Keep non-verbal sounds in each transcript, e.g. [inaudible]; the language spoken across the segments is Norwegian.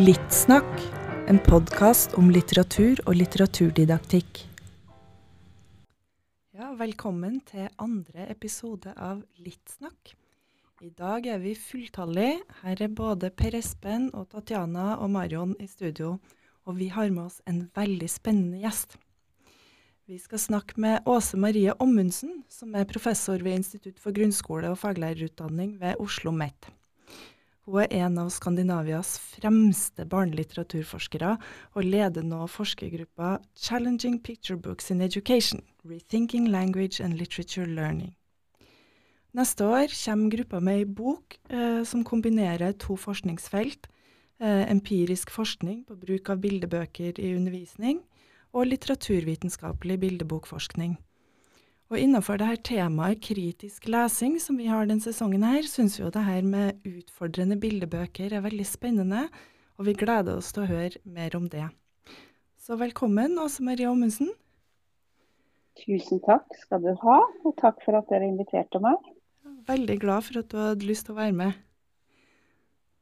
Littsnakk, en podkast om litteratur og litteraturdidaktikk. Ja, velkommen til andre episode av Littsnakk. I dag er vi fulltallige. Her er både Per Espen og Tatjana og Marion i studio. Og vi har med oss en veldig spennende gjest. Vi skal snakke med Åse Marie Ommundsen, som er professor ved Institutt for grunnskole og faglærerutdanning ved Oslo OsloMet. Hun er en av Skandinavias fremste barnelitteraturforskere, og leder nå forskergruppa Challenging Picture Books in Education – Rethinking Language and Literature Learning. Neste år kommer gruppa med ei bok eh, som kombinerer to forskningsfelt. Eh, empirisk forskning på bruk av bildebøker i undervisning, og litteraturvitenskapelig bildebokforskning. Og innenfor det her temaet kritisk lesing, som vi har denne sesongen her, syns vi jo det her med utfordrende bildebøker er veldig spennende, og vi gleder oss til å høre mer om det. Så velkommen, Åse Marie Ommundsen. Tusen takk skal du ha, og takk for at dere inviterte meg. Veldig glad for at du hadde lyst til å være med.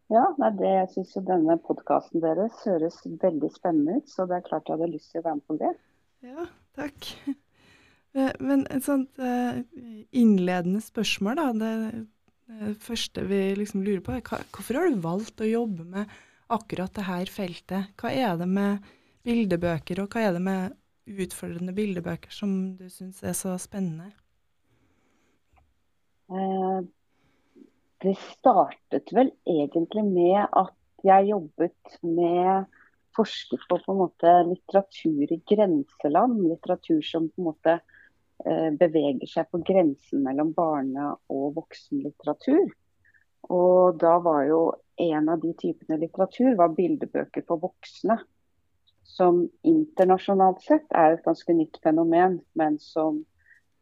Ja, nei, det, jeg syns jo denne podkasten deres høres veldig spennende ut, så det er klart jeg hadde lyst til å være med på det. Ja, takk. Eh, men et sånt eh, innledende spørsmål, da. Det, det første vi liksom lurer på, er hvorfor har du valgt å jobbe med akkurat dette feltet? Hva er det med bildebøker, og hva er det med utfordrende bildebøker som du syns er så spennende? Eh, det startet vel egentlig med at jeg jobbet med forsket på på en måte litteratur i grenseland. Litteratur som på en måte beveger seg på grensen mellom barne- og voksenlitteratur. Og da var jo en av de typene litteratur var bildebøker for voksne. Som internasjonalt sett er et ganske nytt fenomen, men som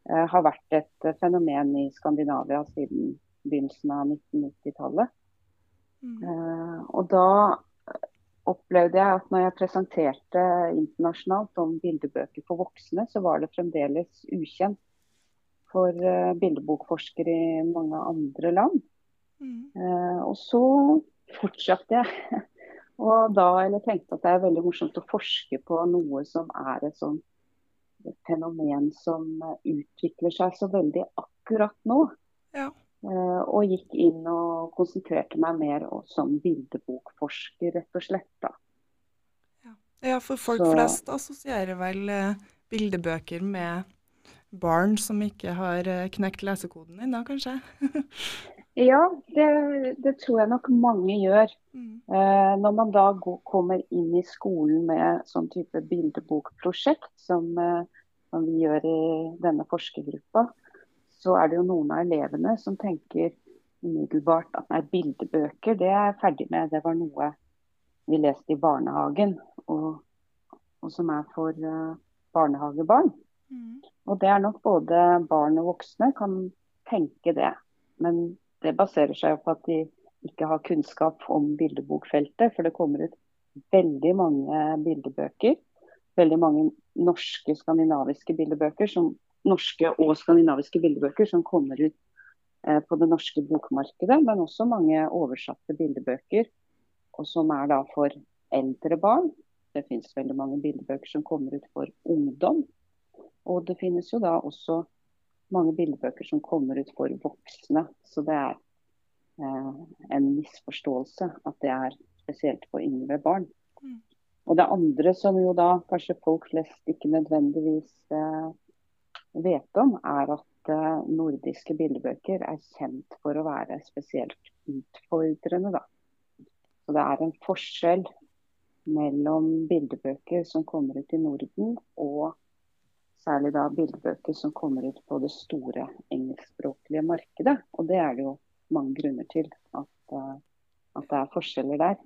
eh, har vært et fenomen i Skandinavia siden begynnelsen av 1990-tallet. Mm. Eh, og da opplevde jeg at når jeg presenterte internasjonalt om bildebøker for voksne, så var det fremdeles ukjent for uh, bildebokforskere i mange andre land. Mm. Uh, og så fortsatte jeg. [laughs] og da eller tenkte at det er veldig morsomt å forske på noe som er et sånn fenomen som utvikler seg så veldig akkurat nå. Ja. Eh, og gikk inn og konsentrerte meg mer som bildebokforsker, rett og slett. da. Ja, for folk Så, flest assosierer vel eh, bildebøker med barn som ikke har eh, knekt lesekoden ennå, kanskje? [laughs] ja, det, det, tror jeg nok mange gjør. Mm. Eh, når man da går, kommer inn i skolen med sånn type bildebokprosjekt, som, eh, som vi gjør i denne forskergruppa, så er det jo noen av elevene som tenker umiddelbart at nei, bildebøker det er jeg ferdig med. Det var noe vi leste i barnehagen, og, og som er for uh, barnehagebarn. Mm. Og det er nok både barn og voksne kan tenke det. Men det baserer seg på at de ikke har kunnskap om bildebokfeltet. For det kommer ut veldig mange bildebøker. Veldig mange norske, skandinaviske bildebøker som norske og skandinaviske bildebøker som kommer ut eh, på det norske bokmarkedet, men også mange oversatte bildebøker, og som er da for eldre barn. Det finnes veldig mange bildebøker som kommer ut for ungdom. Og det finnes jo da også mange bildebøker som kommer ut for voksne. Så det er eh, en misforståelse at det er spesielt for yngre barn. Mm. Og det andre som jo da kanskje folk flest ikke nødvendigvis eh, vet om, er at uh, nordiske bildebøker er kjent for å være spesielt utfordrende. Da. Så det er en forskjell mellom bildebøker som kommer ut i Norden, og særlig da bildebøker som kommer ut på det store engelskspråklige markedet. Og det er det jo mange grunner til at, uh, at det er forskjeller der.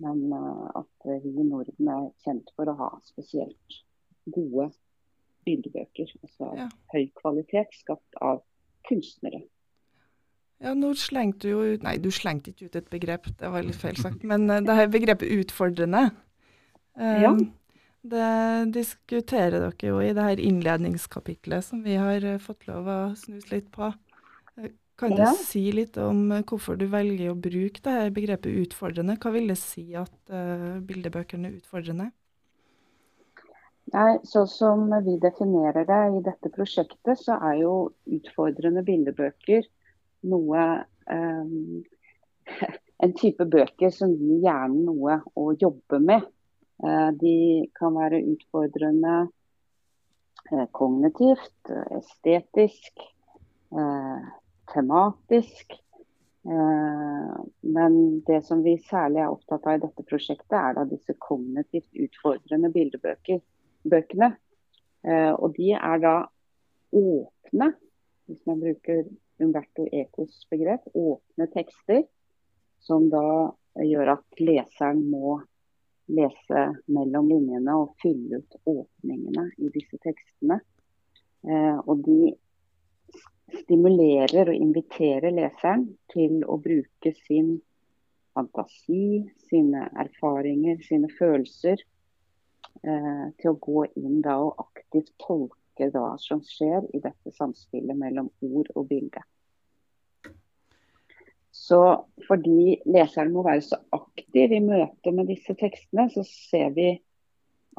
Men uh, at vi i Norden er kjent for å ha spesielt gode bildebøker. Altså ja. høy kvalitet, skapt av kunstnere. Ja, nå slengte du jo ut Nei, du slengte ikke ut et begrep, det var litt feil sagt. Men uh, det her begrepet 'utfordrende', ja. det diskuterer dere jo i det her innledningskapitlet som vi har uh, fått lov å snuse litt på. Kan du ja. si litt om hvorfor du velger å bruke det her begrepet utfordrende? Hva vil det si at uh, bildebøkene er utfordrende? Nei, Sånn som vi definerer det i dette prosjektet, så er jo utfordrende bildebøker noe um, [laughs] En type bøker som gir hjernen noe å jobbe med. Uh, de kan være utfordrende uh, kognitivt, estetisk, tematisk. Men det som vi særlig er opptatt av i dette prosjektet, er da disse kognitivt utfordrende bildebøker bøkene. Eh, og de er da åpne, hvis man bruker Umberto Ecos begrep, åpne tekster. Som da gjør at leseren må lese mellom linjene og fylle ut åpningene i disse tekstene. Eh, og de stimulerer og inviterer leseren til å bruke sin fantasi, sine erfaringer, sine følelser til å gå inn da og aktivt tolke hva som skjer i dette samspillet mellom ord og bilde. Så fordi leseren må være så aktiv i møte med disse tekstene, så ser vi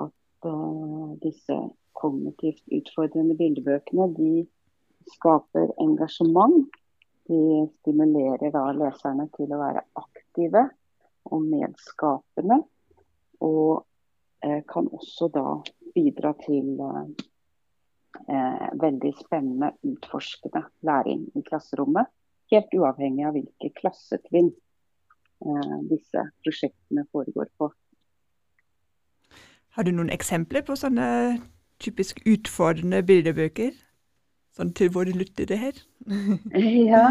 at uh, disse kognitivt utfordrende bildebøkene de skaper engasjement. De stimulerer da leserne til å være aktive og medskapende. Og Eh, kan også da bidra til eh, veldig spennende, utforskende læring i klasserommet. Helt uavhengig av hvilke klassetrinn eh, disse prosjektene foregår på. Har du noen eksempler på sånne typisk utfordrende bildebøker? Sånn til våre lyttere her? [laughs] ja,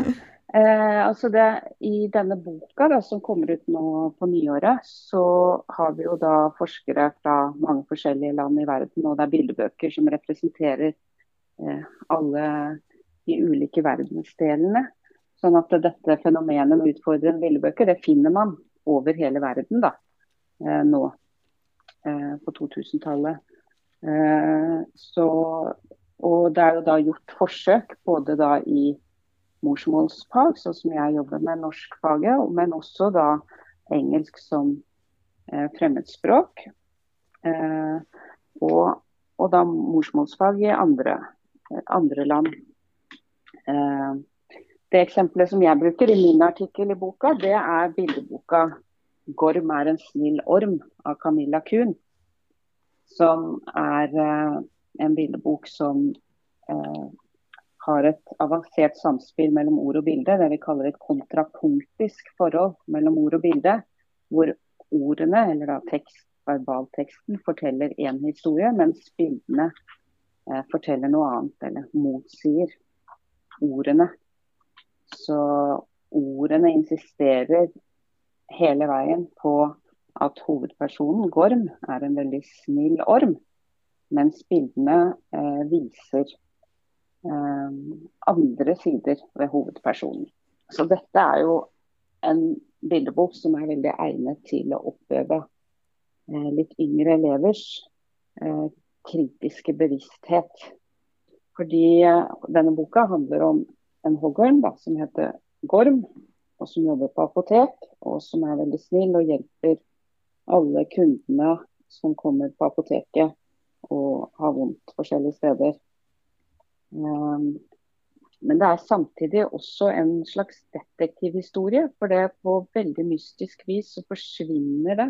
Eh, altså det, I denne boka da, som kommer ut nå på nyåret, så har vi jo da forskere fra mange forskjellige land i verden. Og det er bildebøker som representerer eh, alle de ulike verdensdelene. Sånn at dette fenomenet med utfordrende bildebøker det finner man over hele verden da, eh, nå eh, på 2000-tallet. Eh, og det er jo da gjort forsøk både da i morsmålsfag, sånn som jeg jobber med norskfaget, men også da engelsk som eh, fremmedspråk. Eh, og, og, da morsmålsfag i andre, andre land. Eh, det eksempelet som jeg bruker i min artikkel i boka, det er bildeboka 'Gorm er en snill orm' av Camilla Kuhn. Som er eh, en bildebok som eh, har et avansert samspill mellom ord og bilde, det vi kaller et kontrapunktisk forhold mellom ord og bilde, hvor ordene, eller da tekst, verbalteksten, forteller én historie, mens bildene eh, forteller noe annet, eller motsier ordene. Så ordene insisterer hele veien på at hovedpersonen, Gorm, er en veldig snill orm, mens bildene eh, viser andre sider ved hovedpersonen. Så dette er jo en bildebok som er veldig egnet til å oppøve eh, litt yngre elevers eh, kritiske bevissthet. Fordi denne boka handler om en hoggorm som heter Gorm, og som jobber på apotek, og som er veldig snill og hjelper alle kundene som kommer på apoteket og har vondt forskjellige steder. Ehm, men det er samtidig også en slags detektivhistorie. For det på veldig mystisk vis så forsvinner det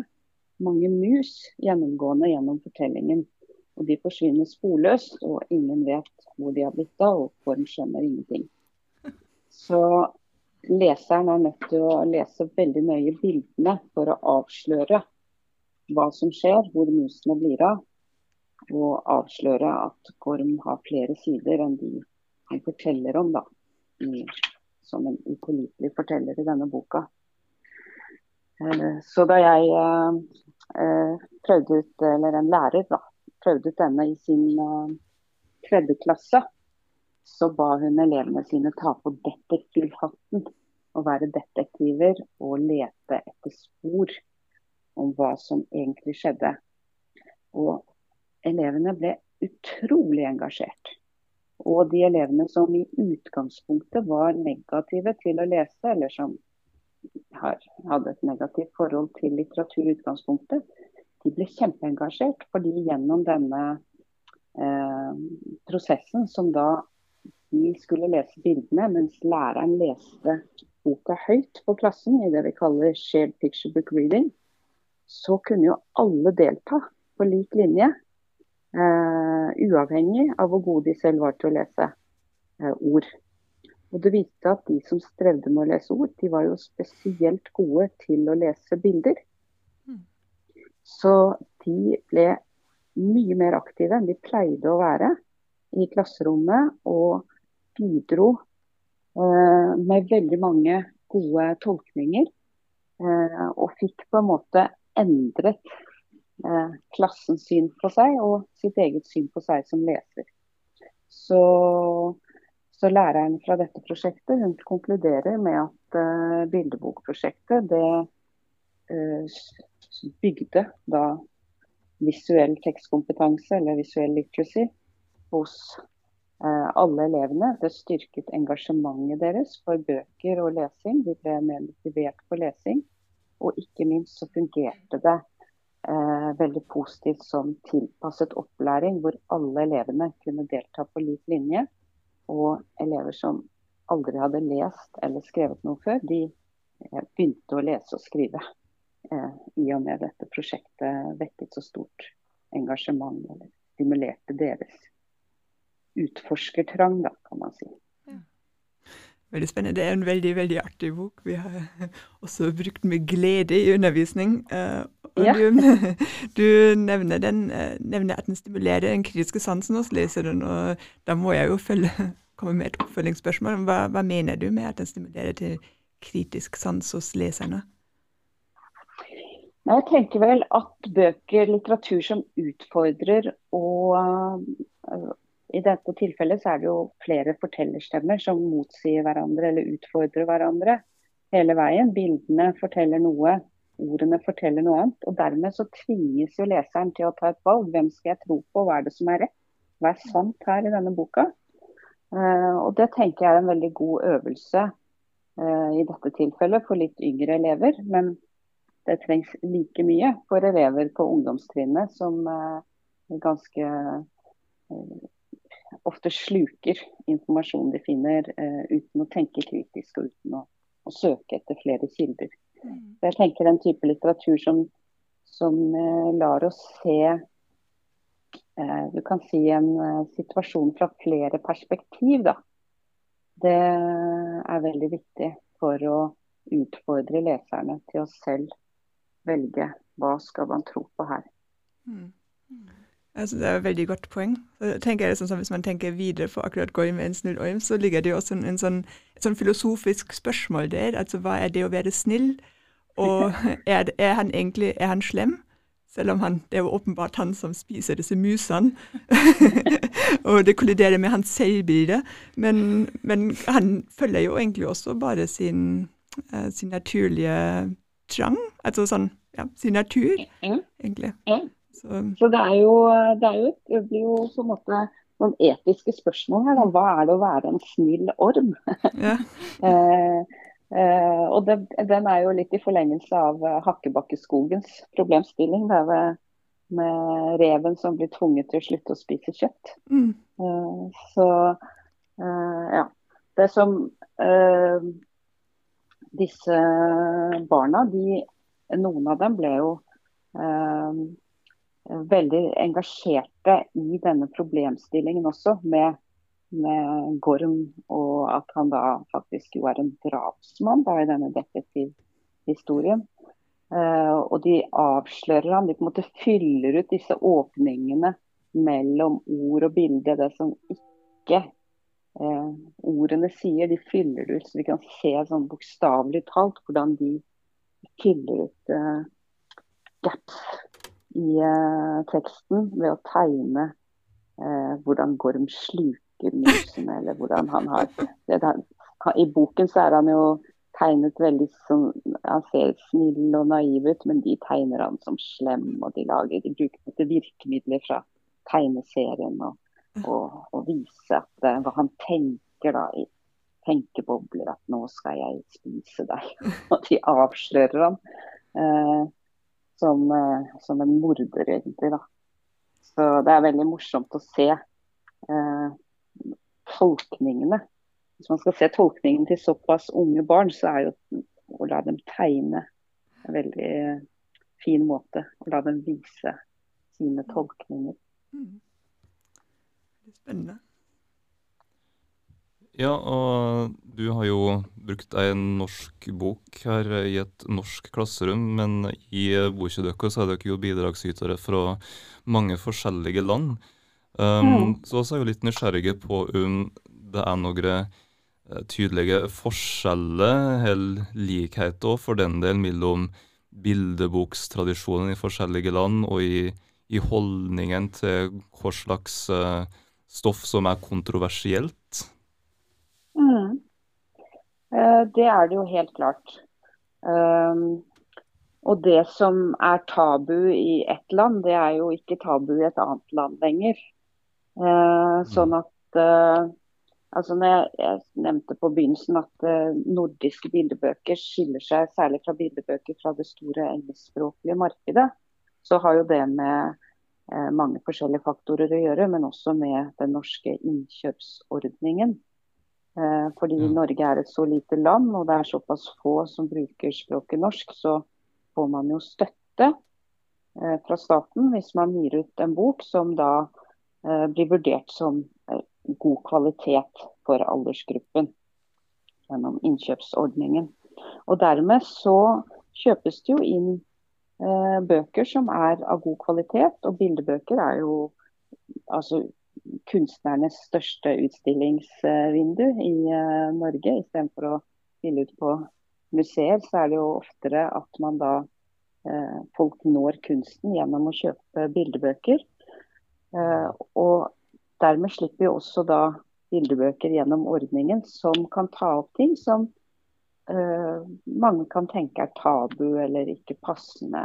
mange mus gjennomgående gjennom fortellingen. Og de forsvinner sporløst, og ingen vet hvor de har blitt av, og Form skjønner ingenting. Så leseren er nødt til å lese veldig nøye bildene for å avsløre hva som skjer, hvor musene blir av og avsløre at Gorm har flere sider enn de han forteller om da, som en upålitelig forteller i denne boka. Eh, så da jeg eh, eh, prøvde ut, eller en lærer da, prøvde ut denne i sin tredje klasse, så ba hun elevene sine ta på detektivhatten og være detektiver og lete etter spor om hva som egentlig skjedde. Og elevene ble utrolig engasjert. Og de elevene som i utgangspunktet var negative til å lese, eller som hadde et negativt forhold til litteratur i utgangspunktet, de ble kjempeengasjert. Fordi gjennom denne eh, prosessen som da de skulle lese bildene, mens læreren leste boka høyt på klassen i det vi kaller shared picture book reading, så kunne jo alle delta på lik linje. Uh, uavhengig av hvor gode de selv var til å lese uh, ord. Og Det viste at de som strevde med å lese ord, de var jo spesielt gode til å lese bilder. Mm. Så de ble mye mer aktive enn de pleide å være i klasserommet. Og bidro uh, med veldig mange gode tolkninger. Uh, og fikk på en måte endret uh, klassens syn på seg og sitt eget syn på seg som leser. Så, så læreren fra dette prosjektet hun konkluderer med at bildebokprosjektet det bygde da visuell tekstkompetanse, eller visuell literacy, hos Eh, alle elevene. Det styrket engasjementet deres for bøker og lesing. De ble mer motivert for lesing. Og ikke minst så fungerte det eh, veldig positivt som tilpasset opplæring, hvor alle elevene kunne delta på lik linje. Og elever som aldri hadde lest eller skrevet noe før, de eh, begynte å lese og skrive. Eh, I og med dette prosjektet vekket så stort engasjement, eller stimulerte deres utforskertrang, da, kan man si. Veldig spennende. Det er en veldig veldig artig bok. Vi har [laughs] også brukt med glede i undervisning. Og ja. du, [laughs] du nevner, den, uh, nevner, at den stimulerer den kritiske sansen hos leseren. og Da må jeg jo følge, [laughs] komme med et oppfølgingsspørsmål. Hva, hva mener du med at den stimulerer til kritisk sans hos leserne? Jeg tenker vel at bøker, litteratur som utfordrer og i dette tilfellet så er det jo flere fortellerstemmer som motsier hverandre eller utfordrer hverandre hele veien. Bildene forteller noe, ordene forteller noe annet. og Dermed så tvinges jo leseren til å ta et valg. Hvem skal jeg tro på, hva er det som er rett? Hva er sant her i denne boka? Uh, og Det tenker jeg er en veldig god øvelse uh, i dette tilfellet for litt yngre elever. Men det trengs like mye for elever på ungdomstrinnet som uh, ganske ofte sluker informasjon de finner eh, uten å tenke kritisk og uten å, å søke etter flere kilder. Mm. Jeg tenker Den type litteratur som, som eh, lar oss se eh, du kan si en situasjon fra flere perspektiv, da. Det er veldig viktig for å utfordre leserne til å selv velge hva skal man tro på her. Mm. Mm. Altså, det er et veldig godt poeng. Jeg sånn, Hvis man tenker videre på akkurat Goim en snill orm, så ligger det jo også en, en sånn, et sånn filosofisk spørsmål der. Altså hva er det å være snill? Og [laughs] er, er han egentlig er han slem? Selv om han, det er jo åpenbart han som spiser disse musene. [laughs] og det kolliderer med hans selvbilde. Men, men, han følger jo egentlig også bare sin, uh, sin naturlige trang. Altså sånn, ja, sin natur, egentlig. Så, så det, jo, det, jo, det blir jo på en måte noen etiske spørsmål her. Da. Hva er det å være en snill orm? Ja. [laughs] eh, eh, og det, den er jo litt i forlengelse av uh, Hakkebakkeskogens problemstilling. Det er med, med reven som blir tvunget til å slutte å spise kjøtt. Mm. Eh, så eh, ja. Det som eh, disse barna, de, noen av dem ble jo veldig engasjerte i denne problemstillingen også, med, med, Gorm, og at han da faktisk jo er en drapsmann da, i denne detektivhistorien. Uh, og de avslører han, de på en måte fyller ut disse åpningene mellom ord og bilde. Det som ikke uh, ordene sier, de fyller det ut. Så vi kan se sånn bokstavelig talt hvordan de fyller ut uh, gaps i eh, teksten ved å tegne eh, hvordan Gorm sluker musene, eller hvordan han har det, han, I boken så er han jo tegnet veldig som Han ser snill og naiv ut, men de tegner han som slem, og de lager de bruker virkemidler fra tegneserien og og, og vise at, uh, hva han tenker da i tenkebobler. At 'nå skal jeg spise deg'. [laughs] og de avslører han uh, som, som, en morder, egentlig. da. Så det er veldig morsomt å se tolkningene. Hvis man skal se tolkningen til såpass unge barn, så er jo å la dem tegne en veldig fin måte. Å la dem vise sine tolkninger. Mm. Spennende. Ja, og du har jo brukt ei norsk bok her i et norsk klasserom, men i boka deres er dere jo bidragsytere fra mange forskjellige land. Um, mm. Så vi er jo litt nysgjerrige på om det er noen eh, tydelige forskjeller, eller likheter for den del, mellom bildebokstradisjonen i forskjellige land og i, i holdningen til hva slags uh, stoff som er kontroversielt? Mm. Uh, det er det jo helt klart. Um, og det som er tabu i ett land, det er jo ikke tabu i et annet land lenger. Uh, sånn at Altså når jeg, jeg, nevnte på begynnelsen at nordiske bildebøker skiller seg særlig fra bildebøker fra det store engelskspråklige markedet, så har jo det med mange forskjellige faktorer å gjøre, men også med den norske innkjøpsordningen. Uh, fordi ja. Norge er et så lite land, og det er såpass få som bruker språket norsk, så får man jo støtte fra staten hvis man gir ut en bok som da blir vurdert som god kvalitet for aldersgruppen gjennom innkjøpsordningen. Og Dermed så kjøpes det jo inn eh, bøker som er av god kvalitet, og bildebøker er jo altså kunstnernes største utstillingsvindu i eh, Norge. Istedenfor å stille ut på museer, så er det jo oftere at man da eh, folk når kunsten gjennom å kjøpe bildebøker. Eh, og Dermed slipper vi også da bildebøker gjennom ordningen som kan ta opp ting som mange kan tenke er tabu eller ikke passende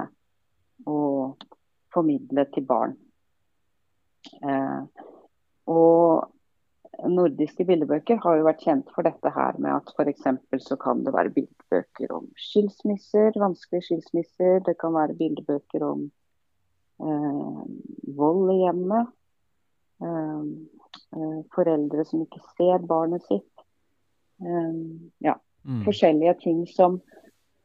å formidle til barn. Uh, og Nordiske bildebøker har jo vært kjent for dette her med at f.eks. så kan det være bildebøker om skilsmisser, vanskelige skilsmisser. Det kan være bildebøker om eh, vold i hjemmet. Ehm, eh, foreldre som ikke ser barnet sitt. Eh, ja, mm. Forskjellige ting som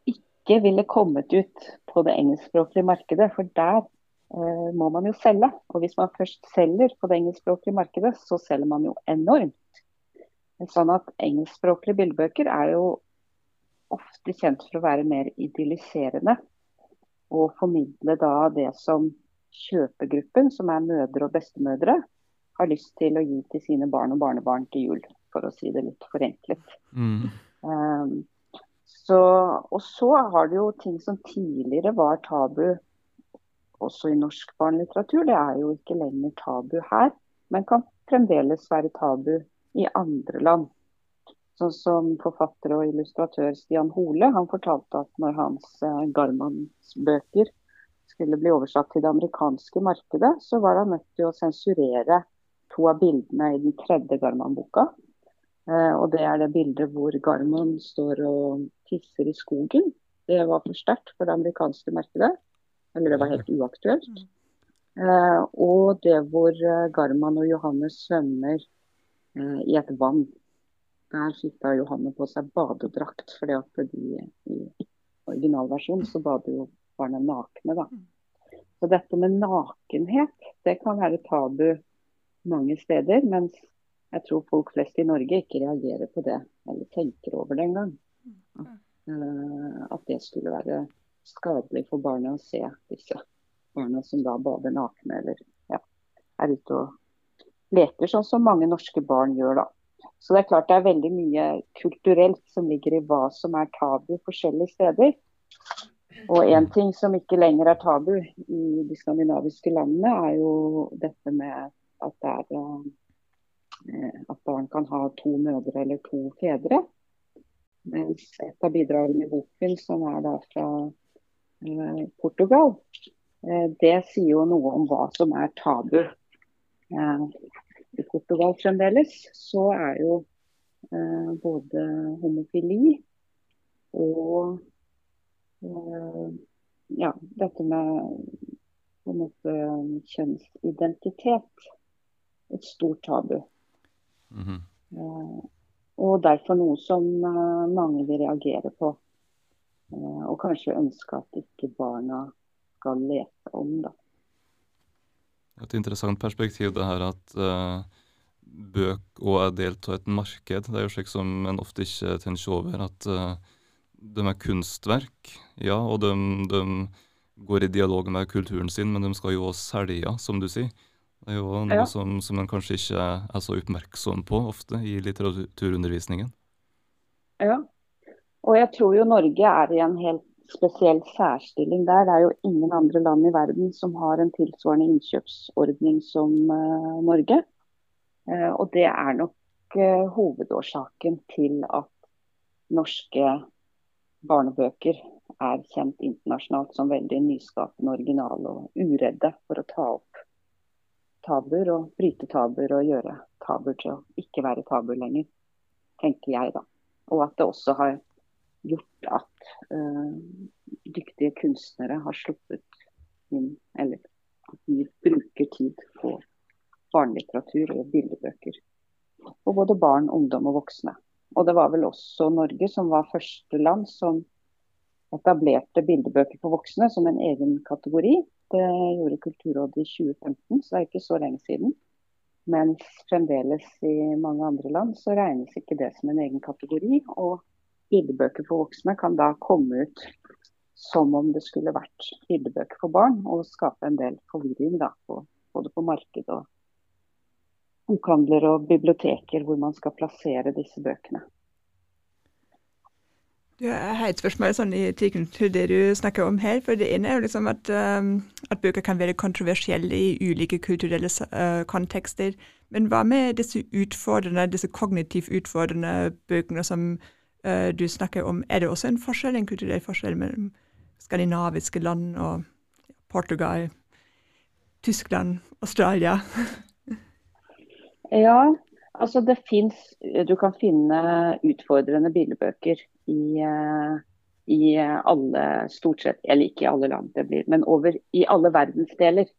ikke ville kommet ut på det engelskspråklige markedet. For der eh, må man jo selge. Og hvis man først selger på det engelskspråklige markedet, så selger man jo enormt. Sånn at engelskspråklige bildebøker er jo ofte kjent for å være mer idylliserende. Og formidle da det som kjøpegruppen, som er mødre og bestemødre, har lyst til å gi til sine barn og barnebarn til jul, for å si det litt forenklet. Mm. Um, så, og så har du jo ting som tidligere var tabu også i norsk barnelitteratur. Det er jo ikke lenger tabu her, men kan fremdeles være tabu i andre land. Sånn som forfatter og illustratør Stian Hole. Han fortalte at når hans eh, Garmans bøker skulle bli oversatt til det amerikanske markedet, så var han nødt til å sensurere to av bildene i den tredje Garman-boka. Eh, og Det er det bildet hvor Garman står og tisser i skogen. Det var for sterkt for det amerikanske markedet. Eller det var helt uaktuelt. Eh, og det hvor eh, Garman og Johanne svømmer eh, i et vann. Der fikk da Johanne på seg badedrakt, fordi at de i originalversjonen så bader jo barna nakne. da. Så dette med nakenhet, det kan være tabu mange steder. Mens jeg tror folk flest i Norge ikke reagerer på det, eller tenker over det engang. At, uh, at det skulle være skadelig for barna å se disse barna som da bader nakne eller ja, er ute og leker, sånn som mange norske barn gjør da. Så det er klart det er veldig mye kulturelt som ligger i hva som er tabu forskjellige steder. Og en ting som ikke lenger er tabu i de skandinaviske landene, er jo dette med at, er, eh, at barn kan ha to mødre eller to fedre. Mens et av bidragene i boken, som er da fra Portugal, eh, det sier jo noe om hva som er tabu I Portugal fremdeles, så er jo eh, både homofili og eh, ja, dette med på en måte kjønnsidentitet et stort tabu. Mm -hmm. eh, og derfor noe som eh, mange vil reagere på. Eh, og kanskje ønske at ikke barna skal lese om. da. Et interessant perspektiv det her at uh, bøk òg er delt av et marked. Det er jo slik som en ofte ikke tenker over. At uh, de er kunstverk, ja, og de, de går i dialog med kulturen sin, men de skal jo også selge, som du sier. Det er jo noe ja. som, som en kanskje ikke er så oppmerksom på ofte i litteraturundervisningen. Ja, og jeg tror jo Norge er i en helt spesiell særstilling der. Det er jo ingen andre land i verden som har en tilsvarende innkjøpsordning som uh, Norge. Uh, og det er nok uh, hovedårsaken til at norske barnebøker er kjent internasjonalt som veldig nyskapende, originale og uredde for å ta opp tabuer og bryte tabuer og gjøre tabuer til å ikke være tabuer lenger, tenker jeg da. Og at det også har gjort at uh, dyktige kunstnere har sluppet inn, eller at de bruker tid på barnelitteratur og bildebøker. Og både barn, ungdom og voksne. Og det var vel også Norge som var første land som etablerte bildebøker for voksne som en egen kategori. Det gjorde Kulturrådet i 2015, så det er ikke så lenge siden. Mens fremdeles i mange andre land så regnes ikke det som en egen kategori. Og bildebøker for voksne kan da komme ut som om det skulle vært bildebøker for barn, og skape en del forvirring da, på, både på marked og bokhandler og biblioteker hvor man skal plassere disse bøkene. Du har et spørsmål sånn i tilknytning til det du snakker om her. for Det ene er jo liksom at, um, at bøker kan være kontroversielle i ulike kulturelle uh, kontekster. Men hva med disse utfordrende, disse kognitivt utfordrende bøkene som du snakker om? Er det også en forskjell, en kulturell forskjell mellom skandinaviske land og Portugal, Tyskland, Australia? [laughs] ja, Altså det finnes, Du kan finne utfordrende bildebøker i, eh, i alle stort sett, eller ikke i alle land, det blir, men over, i alle verdensdeler.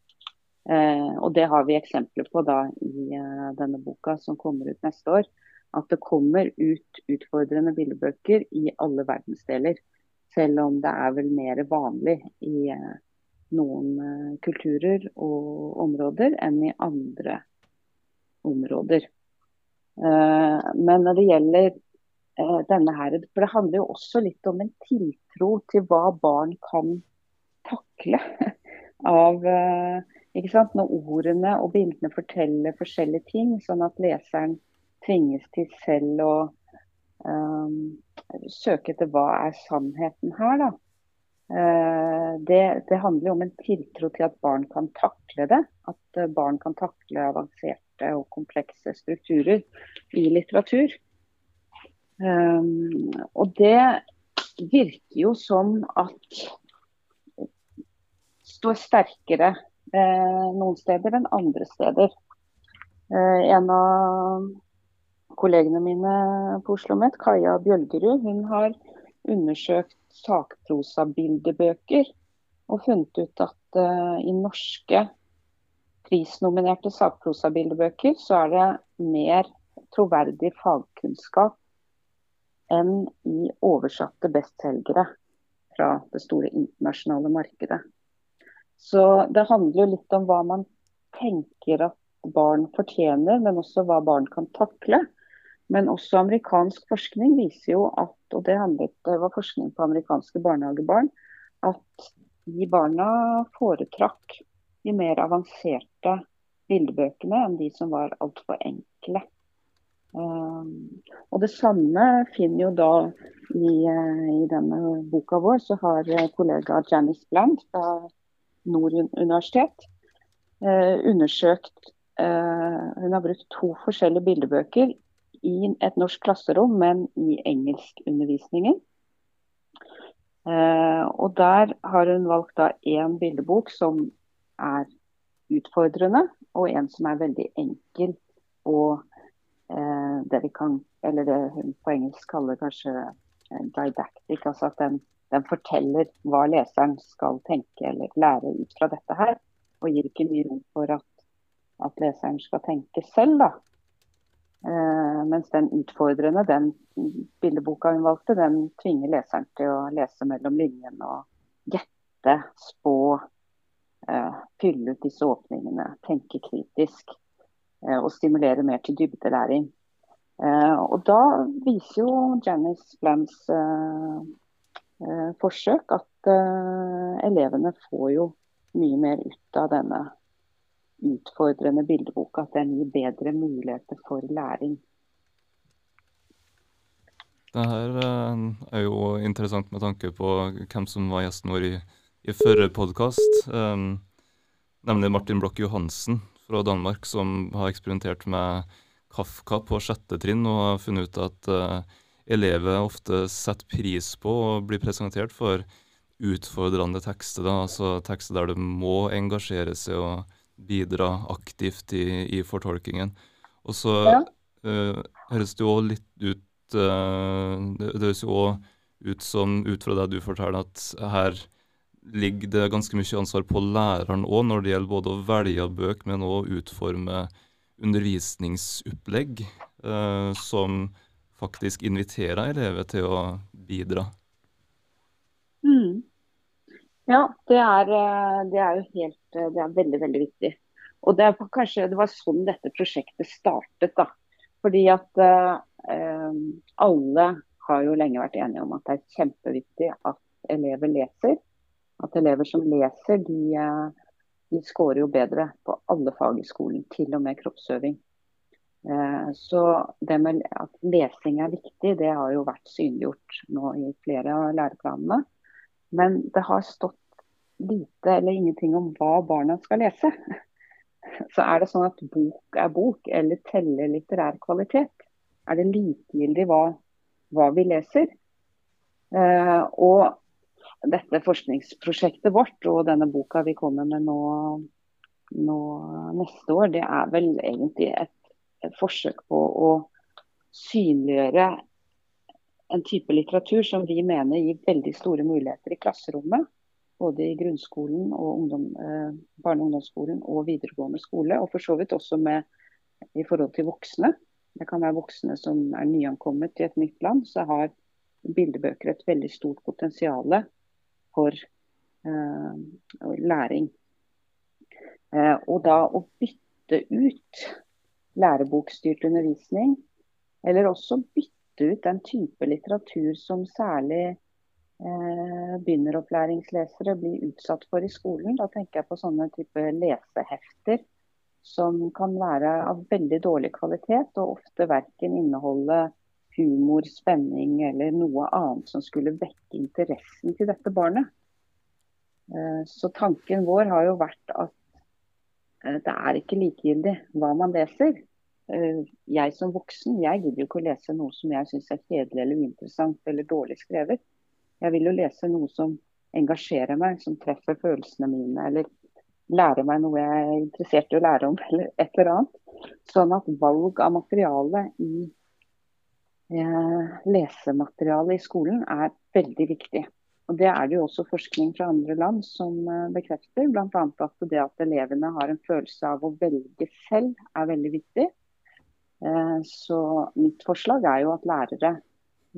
Eh, og Det har vi eksempler på da i eh, denne boka som kommer ut neste år. At det kommer ut utfordrende bildebøker i alle verdensdeler. Selv om det er vel mer vanlig i eh, noen eh, kulturer og områder enn i andre områder. Eh, men når det gjelder denne her, for det handler jo også litt om en tiltro til hva barn kan takle [laughs] av? Når ordene og bildene forteller forskjellige ting, sånn at leseren tvinges til selv å um, søke etter hva er sannheten her. da. Uh, det, det, handler om en tiltro til at barn kan takle det. At barn kan takle avanserte og komplekse strukturer i litteratur. Um, og det virker jo som at står sterkere eh, noen steder enn andre steder. Eh, en av kollegene mine på Oslo Met, Kaja Bjølgerud, hun har undersøkt sakprosabildebøker og funnet ut at uh, i norske prisnominerte sakprosabildebøker, så er det mer troverdig fagkunnskap enn i oversatte bestselgere fra det store internasjonale markedet. Så det handler jo litt om hva man tenker at barn fortjener, men også hva barn kan takle. Men også amerikansk forskning viser jo at, og det, handlet, det var forskning på amerikanske barnehagebarn, at de barna foretrakk de mer avanserte bildebøkene enn de som var altfor enkle. Um, og Det samme finner jo da i, uh, i, denne boka vår, så har kollega Janice Bland fra Nord universitet uh, undersøkt uh, Hun har brukt to forskjellige bildebøker i et norsk klasserom, men i engelskundervisningen. Eh, og Der har hun valgt da én bildebok som er utfordrende, og en som er veldig enkel og eh, det vi kan, eller det hun på engelsk kaller kanskje didactic, altså at den, den, forteller hva leseren skal tenke eller lære ut fra dette her. Og gir ikke mye rom for at, at leseren skal tenke selv, da. Eh, mens den utfordrende, den bildeboka hun valgte, den tvinger leseren til å lese mellom linjene og gjette, spå, eh, fylle ut disse åpningene, tenke kritisk eh, og stimulere mer til dybdelæring. Og da viser jo Janice eh, forsøk at elevene får jo mye mer ut av denne utfordrende bildeboka. At den gir bedre muligheter for læring. Det her eh, er jo interessant med tanke på hvem som var gjesten vår i, i forrige podkast. Um, nemlig Martin Blokk Johansen fra Danmark, som har eksperimentert med Kafka på sjette trinn og har funnet ut at uh, elever ofte setter pris på å bli presentert for utfordrende tekster. Da, altså tekster der du må engasjere seg og bidra aktivt i, i fortolkingen. Og så ja. uh, høres det jo litt ut uh, Det høres jo òg ut som, ut fra det du forteller, at her ligger det ganske mye ansvar på læreren òg, når det gjelder både å velge bøk, men òg utforme undervisningsopplegg uh, som faktisk inviterer elever til å bidra. Mm. Ja, det er, eh, det er, jo helt eh, Det er veldig, veldig viktig. Og det, kanskje, det var sånn dette prosjektet startet. da. Fordi at eh, alle har jo lenge vært enige om at det er kjempeviktig at elever leser. At elever som leser, de, eh, de scorer jo bedre på alle fag i skolen, til og med kroppsøving. Eh, så det med at lesing er viktig, det har jo vært synliggjort nå i flere av læreplanene. Men det har stått lite eller ingenting om hva barna skal lese. [laughs] Så er det sånn at bok er bok, eller teller litterær kvalitet? Er det likegyldig hva, hva vi leser? Eh, og dette forskningsprosjektet vårt og denne boka vi kommer med nå, nå neste år, det er vel egentlig et, et forsøk på å synliggjøre en type litteratur som vi mener gir veldig store muligheter i klasserommet. Både i grunnskolen, og ungdom, eh, barne- og ungdomsskolen og videregående skole. Og for så vidt også med, i forhold til voksne. Det kan være voksne som er nyankommet til et nytt land. Så har bildebøker et veldig stort potensial for eh, læring. Eh, og da å bytte ut lærebokstyrt undervisning, eller også bytte ut den type litteratur som særlig eh, begynneropplæringslesere blir utsatt for i skolen. Da tenker jeg på sånne type lesehefter som kan være av veldig dårlig kvalitet, og ofte verken inneholde humor, spenning eller noe annet som skulle vekke interessen til dette barnet. Eh, så tanken vår har jo vært at eh, det er ikke likegyldig hva man leser. Eh, jeg som voksen jeg gidder jo ikke å lese noe som jeg syns er kjedelig eller uinteressant eller dårlig skrevet. Jeg vil jo lese noe som engasjerer meg, som treffer følelsene mine, eller lærer meg noe jeg er interessert i å lære om, [laughs] eller et eller annet. Sånn at valg av materiale i eh, lesemateriale i skolen er veldig viktig. Og Det er det jo også forskning fra andre land som eh, bekrefter. Bl.a. at det at elevene har en følelse av å velge selv er veldig viktig. Eh, så mitt forslag er jo at lærere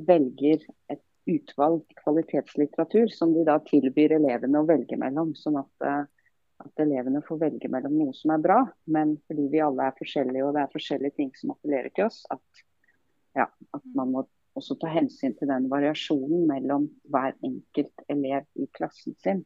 velger et utvalg kvalitetslitteratur som de da tilbyr elevene å velge mellom. Sånn at, eh, at, elevene får velge mellom noe som er bra, men fordi vi alle er forskjellige og det er forskjellige ting som appellerer til oss, at, ja, at man må også ta hensyn til den variasjonen mellom hver enkelt elev i klassen sin.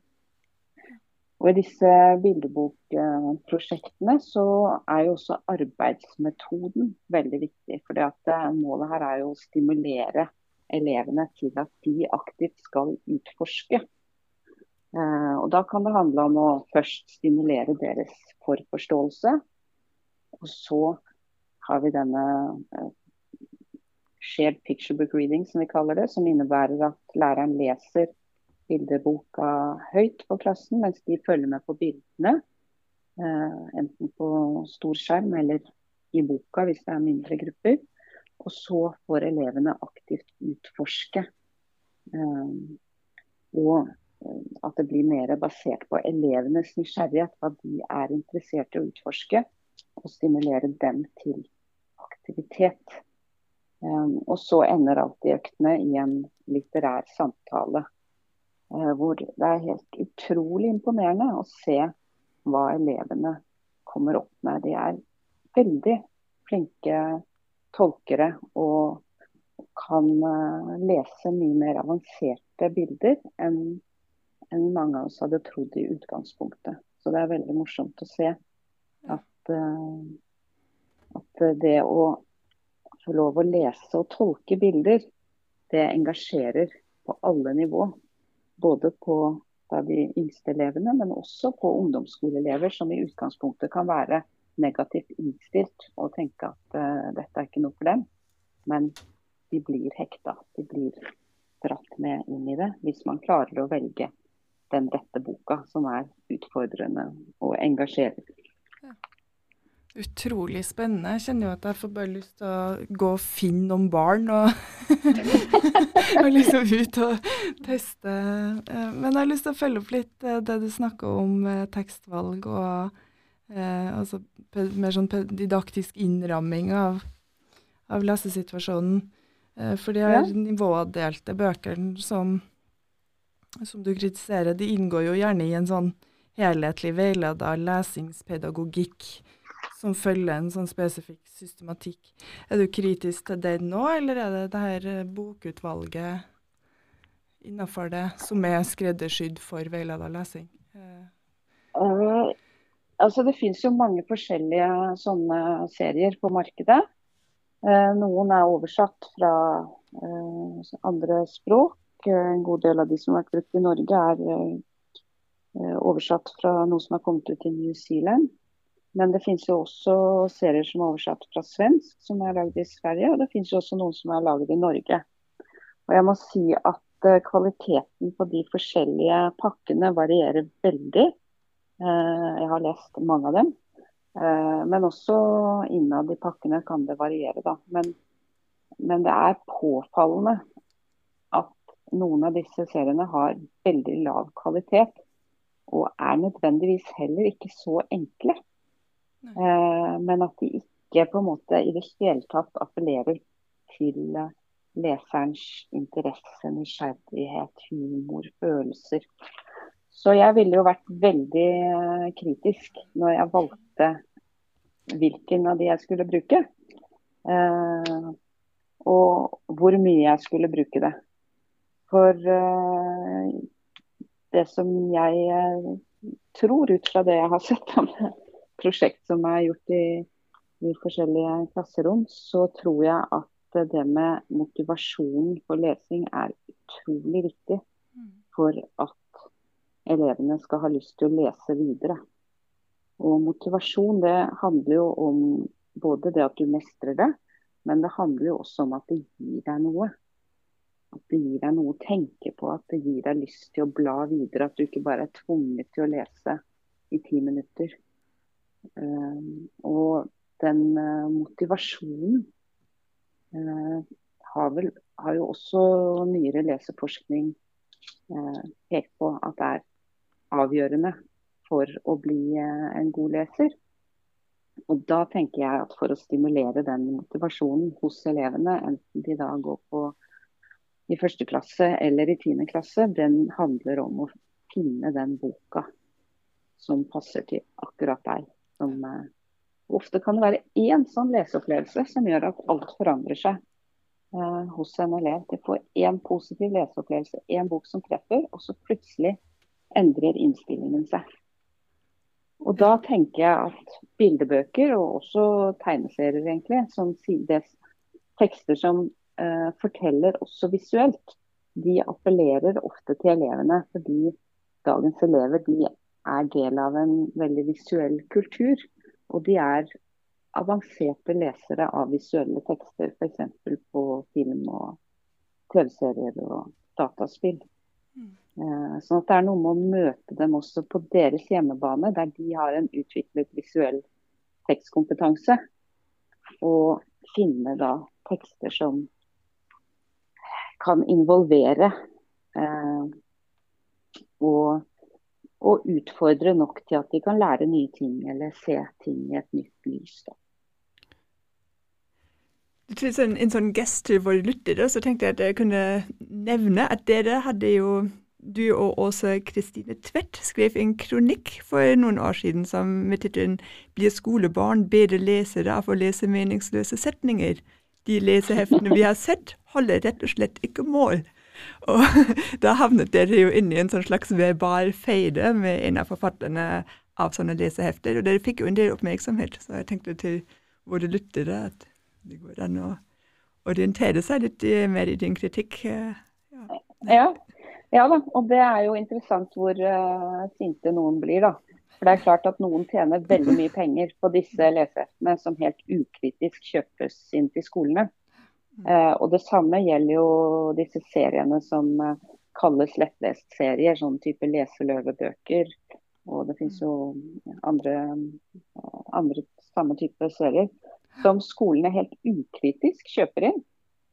Og I disse bildebokprosjektene så er jo også arbeidsmetoden veldig viktig. fordi at målet her er jo å stimulere elevene til at de aktivt skal utforske. Eh, og Da kan det handle om å først stimulere deres forforståelse. Og så har vi denne eh, shared picture book reading, som vi kaller det, som innebærer at læreren leser bildeboka høyt på klassen mens de følger med på bildene. Eh, enten på stor skjerm eller i boka hvis det er mindre grupper. Og så får elevene aktivt utforske. Um, og at det blir mer basert på elevenes nysgjerrighet, hva de er interessert i å utforske. Og stimulere dem til aktivitet. Og så ender alltid øktene i en litterær samtale. Uh, hvor det er helt utrolig imponerende å se hva elevene kommer opp med. De er veldig flinke tolkere og kan uh, lese mye mer avanserte bilder enn enn mange av oss hadde trodd i utgangspunktet. Så det er veldig morsomt å se at, uh, at det å få lov å lese og tolke bilder, det engasjerer på alle nivå. Både på de yngste elevene, men også på ungdomsskoleelever som i utgangspunktet kan være negativt innstilt og tenke at uh, dette er ikke noe for dem. Men de blir hekta. De blir dratt med inn i det hvis man klarer å velge den rette boka som er utfordrende og engasjerer. Ja. Utrolig spennende. Jeg kjenner jo at jeg får bare lyst til å gå og finne noen barn og, [laughs] og liksom ut og teste. Eh, men jeg har lyst til å følge opp litt eh, det du snakker om eh, tekstvalg og eh, altså mer sånn didaktisk innramming av, av lesesituasjonen. Eh, for de her ja. nivådelte bøkene som, som du kritiserer, de inngår jo gjerne i en sånn helhetlig veileda lesingspedagogikk som følger en sånn spesifikk systematikk. Er du kritisk til den nå, eller er det det her eh, bokutvalget innafor det som er skreddersydd for veileda lesing? Uh, altså Det finnes jo mange forskjellige sånne serier på markedet. Uh, noen er oversatt fra uh, andre språk. En god del av de som har vært brukt i Norge, er oversatt fra noe som har kommet ut i New Zealand. Men det finnes jo også serier som er oversatt fra svensk, som er lagd i Sverige. Og det finnes jo også noen som er laget i Norge. Og jeg må si at uh, kvaliteten på de forskjellige pakkene varierer veldig. Uh, jeg har lest mange av dem. Uh, men også innad i pakkene kan det variere, da. Men, men det er påfallende at noen av disse seriene har veldig lav kvalitet. Og er nødvendigvis heller ikke så enkle. Eh, men at de ikke på en måte i det hele tatt appellerer til eh, leserens interesse, nysgjerrighet, humor, følelser. Så jeg ville jo vært veldig eh, kritisk når jeg valgte hvilken av de jeg skulle bruke. Og hvor mye jeg skulle bruke det. For det som jeg tror ut fra det jeg har sett det, prosjekt som er gjort i, i forskjellige klasserom, så tror jeg at det med motivasjonen for lesing er utrolig viktig mm. for at elevene skal ha lyst til å lese videre. Og motivasjon det handler jo om både det at du mestrer det, men det handler jo også om at det gir deg noe. At det gir deg noe å tenke på, at det gir deg lyst til å bla videre. At du ikke bare er tvunget til å lese i ti minutter. Eh, og den eh, motivasjonen eh, har, vel, har jo også nyere leseforskning pekt på at det er avgjørende for å bli en god leser. Og da tenker jeg at For å stimulere den motivasjonen hos elevene, enten de da går på i første klasse eller i tiende klasse, den handler om å finne den boka som passer til akkurat deg. Som, uh, ofte kan det være én sånn leseopplevelse som gjør at alt forandrer seg uh, hos en elev. De får én positiv leseopplevelse, én bok som treffer, og så plutselig endrer innstillingen seg. Og da tenker jeg at bildebøker, og også tegneserier egentlig, som sides, tekster som uh, forteller også visuelt, de appellerer ofte til elevene. Fordi dagens elever de er del av en veldig visuell kultur. Og de er avanserte lesere av visuelle tekster, f.eks. på film og TV-serier og dataspill. Mm. Sånn at det er noe med å møte dem også på deres hjemmebane, der de har en utviklet visuell tekstkompetanse. Og finne da tekster som kan involvere eh, og, og, utfordre nok til at de kan lære nye ting eller se ting i et nytt lys. Da. Til en, en sånn gest til våre lyttere, så tenkte jeg at jeg kunne nevne at dere hadde jo du og Åse Kristine Tvedt skrev en kronikk for noen år siden som med tittelen 'Blir skolebarn bedre lesere av å lese meningsløse setninger'? De leseheftene vi har sett, holder rett og slett ikke mål. Og [laughs] da havnet dere jo inni en sånn slags verbal feide med en av forfatterne av sånne lesehefter, og dere fikk jo en del oppmerksomhet. Så jeg tenkte til våre lyttere at det går an å orientere seg litt mer i din kritikk. Ja. ja. Ja da, og det er jo interessant hvor uh, sinte noen blir, da. For det er klart at noen tjener veldig mye penger på disse leseheftene som helt ukritisk kjøpes inn til skolene. Uh, og det samme gjelder jo disse seriene som uh, kalles lettlest-serier, sånn type leseløvebøker. Og det finnes jo andre, andre samme type serier som skolene helt ukritisk kjøper inn.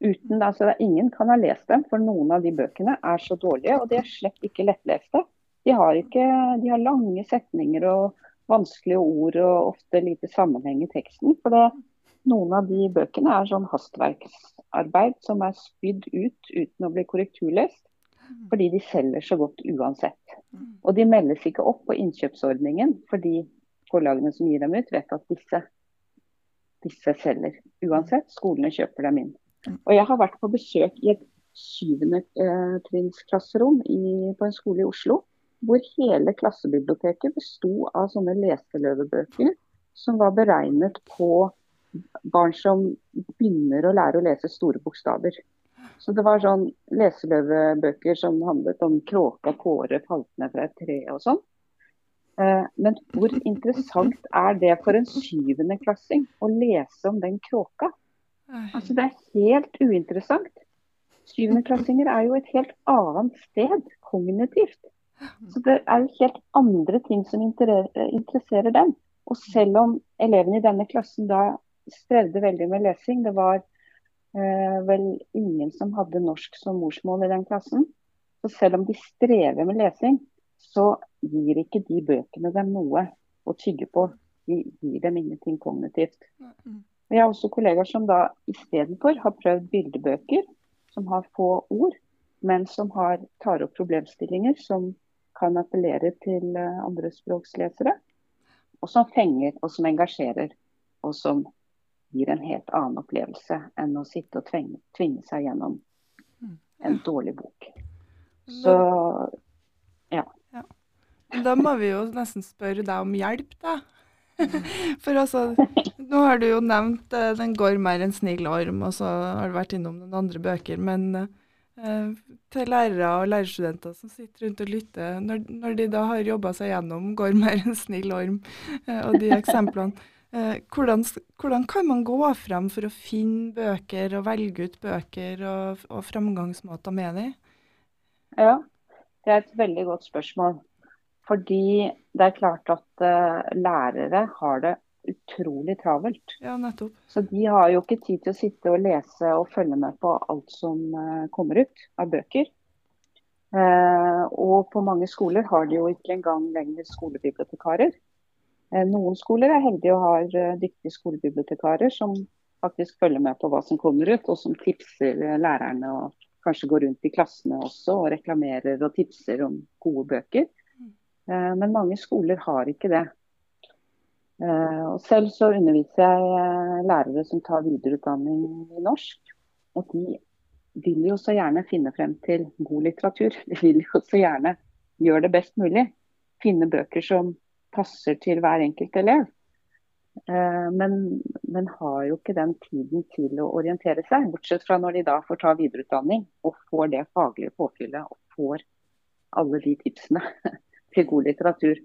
Uten, altså Ingen kan ha lest dem, for noen av de bøkene er så dårlige. Og de er slett ikke lettleste. De har, ikke, de har lange setninger og vanskelige ord og ofte lite sammenheng i teksten. For det, noen av de bøkene er sånn hastverksarbeid som er spydd ut uten å bli korrekturlest. Fordi de selger så godt uansett. Og de meldes ikke opp på innkjøpsordningen fordi forlagene som gir dem ut, vet at disse, disse selger uansett. Skolene kjøper dem inn. Og jeg har vært på besøk i et syvende eh, på en skole i Oslo. Hvor hele klassebiblioteket besto av sånne leseløvebøker som var beregnet på barn som begynner å lære å lese store bokstaver. Så det var sånn leseløvebøker som handlet om kråka Kåre falt ned fra et tre og sånn. Eh, men hvor interessant er det for en syvendeklassing å lese om den kråka? Altså Det er helt uinteressant. Syvendeklassinger er jo et helt annet sted kognitivt. Så det er jo helt andre ting som interesserer dem. Og selv om elevene i denne klassen da strevde veldig med lesing, det var eh, vel ingen som hadde norsk som morsmål i den klassen, så selv om de strever med lesing, så gir ikke de bøkene dem noe å tygge på. De gir dem ingenting kognitivt. Jeg har også kollegaer som da istedenfor har prøvd bildebøker som har få ord, men som har, tar opp problemstillinger som kan appellere til uh, andre språkslesere. Og som fenger og som engasjerer, og som gir en helt annen opplevelse enn å sitte og tvinge, tvinge seg gjennom en dårlig bok. Så ja. ja. Da må vi jo nesten spørre deg om hjelp, da. [laughs] For altså, nå har du jo nevnt uh, 'Den går mer enn snill og så har du vært innom noen andre bøker. Men uh, til lærere og lærerstudenter som sitter rundt og lytter, når, når de da har jobba seg gjennom 'Går mer enn snill orm' uh, og de eksemplene, hvordan, hvordan, kan man gå frem for å finne bøker og velge ut bøker og, og framgangsmåter med dem? Ja, det er et veldig godt spørsmål. Fordi det er klart at uh, lærere har det utrolig travelt. Ja, nettopp. Så de har jo ikke tid til å sitte og lese og følge med på alt som uh, kommer ut av bøker. Uh, og på mange skoler har de jo ikke engang lenger skolebibliotekarer. Noen skoler er heldige og har dyktige skolebibliotekarer som faktisk følger med på hva som kommer ut, og som tipser lærerne og kanskje går rundt i klassene også og reklamerer og tipser om gode bøker. Eh, men mange skoler har ikke det. Eh, og selv så underviser jeg eh, lærere som tar videreutdanning i norsk. Og de vil jo så gjerne finne frem til god litteratur. De vil jo så gjerne gjøre det best mulig. Finne bøker som passer til hver enkelt elev. Men, men, har jo ikke den tiden til å orientere seg. Bortsett fra når de da får ta videreutdanning og får det faglige påfyllet og får alle de tipsene [laughs] til god litteratur.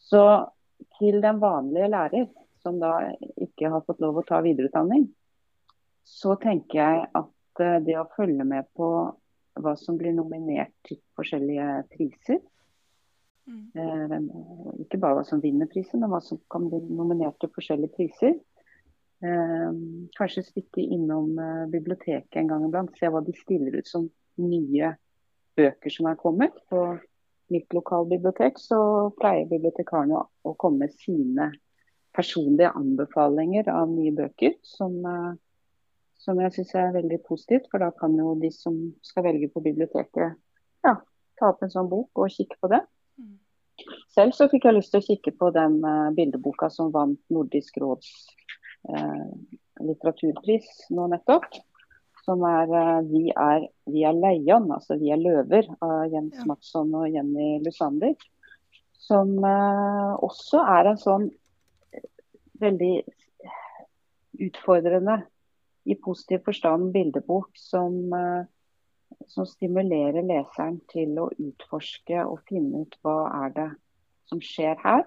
Så til den vanlige lærer, som da ikke har fått lov å ta videreutdanning, så tenker jeg at eh, det å følge med på hva som blir nominert til forskjellige priser mm. Eh, ikke bare hva som vinner prisen, men hva som kan bli nominert til forskjellige priser. eh, kanskje stikke innom eh, biblioteket en gang iblant. Se hva de stiller ut som nye bøker som er kommet. På mitt lokalbibliotek så pleier bibliotekarene å komme med sine personlige anbefalinger av nye bøker. Som, eh, som jeg syns er veldig positivt, for da kan jo de som skal velge på biblioteket, ja, ta opp en sånn bok og kikke på det. Selv så fikk jeg lyst til å kikke på den uh, bildeboka som vant Nordisk råds uh, litteraturpris nå nettopp. Som er uh, vi, er, vi er leien, altså Vi er løver, av Jens ja. Madsson og Jenny Lusander. Som også er en sånn veldig utfordrende, i positiv forstand, bildebok som som stimulerer leseren til å utforske og finne ut hva er det som skjer her.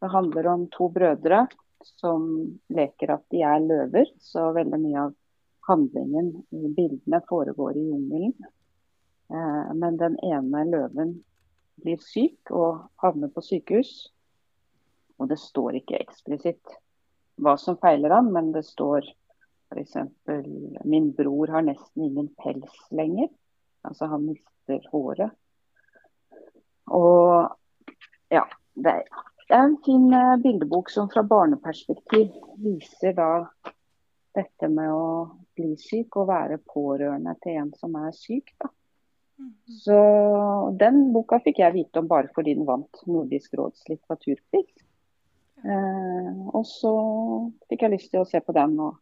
Det handler om to brødre som leker at de er løver, så veldig mye av handlingen i bildene foregår i jungelen. Eh, men den ene løven blir syk og havner på sykehus. Og det står ikke eksplisitt hva som feiler han, men det står f.eks.: Min bror har nesten ingen pels lenger. Altså han mister håret. Og ja, det er, det er en fin uh, bildebok som fra barneperspektiv viser da dette med å bli syk og være pårørende til en som er syk. da. Mm -hmm. Så den boka fikk jeg vite om bare fordi den vant Nordisk råds litteraturpris. Eh, og så fikk jeg lyst til å se på den og,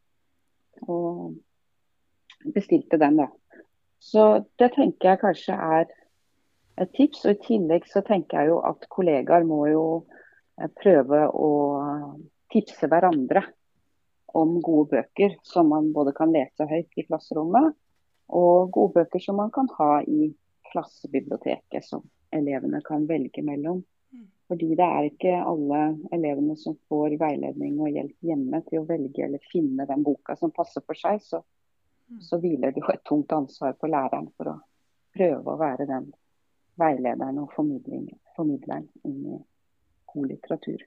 og bestilte den, da. Så det tenker jeg kanskje er et tips. Og i tillegg så tenker jeg jo at kollegaer må jo eh, prøve å tipse hverandre om gode bøker som man både kan lese høyt i klasserommet, og gode bøker som man kan ha i klassebiblioteket som elevene kan velge mellom. Mm. Fordi det er ikke alle elevene som får veiledning og hjelp hjemme til å velge eller finne den boka som passer for seg. Så. Så hviler det jo et tungt ansvar på læreren for å prøve å være den veilederen og formidleren inn i god litteratur.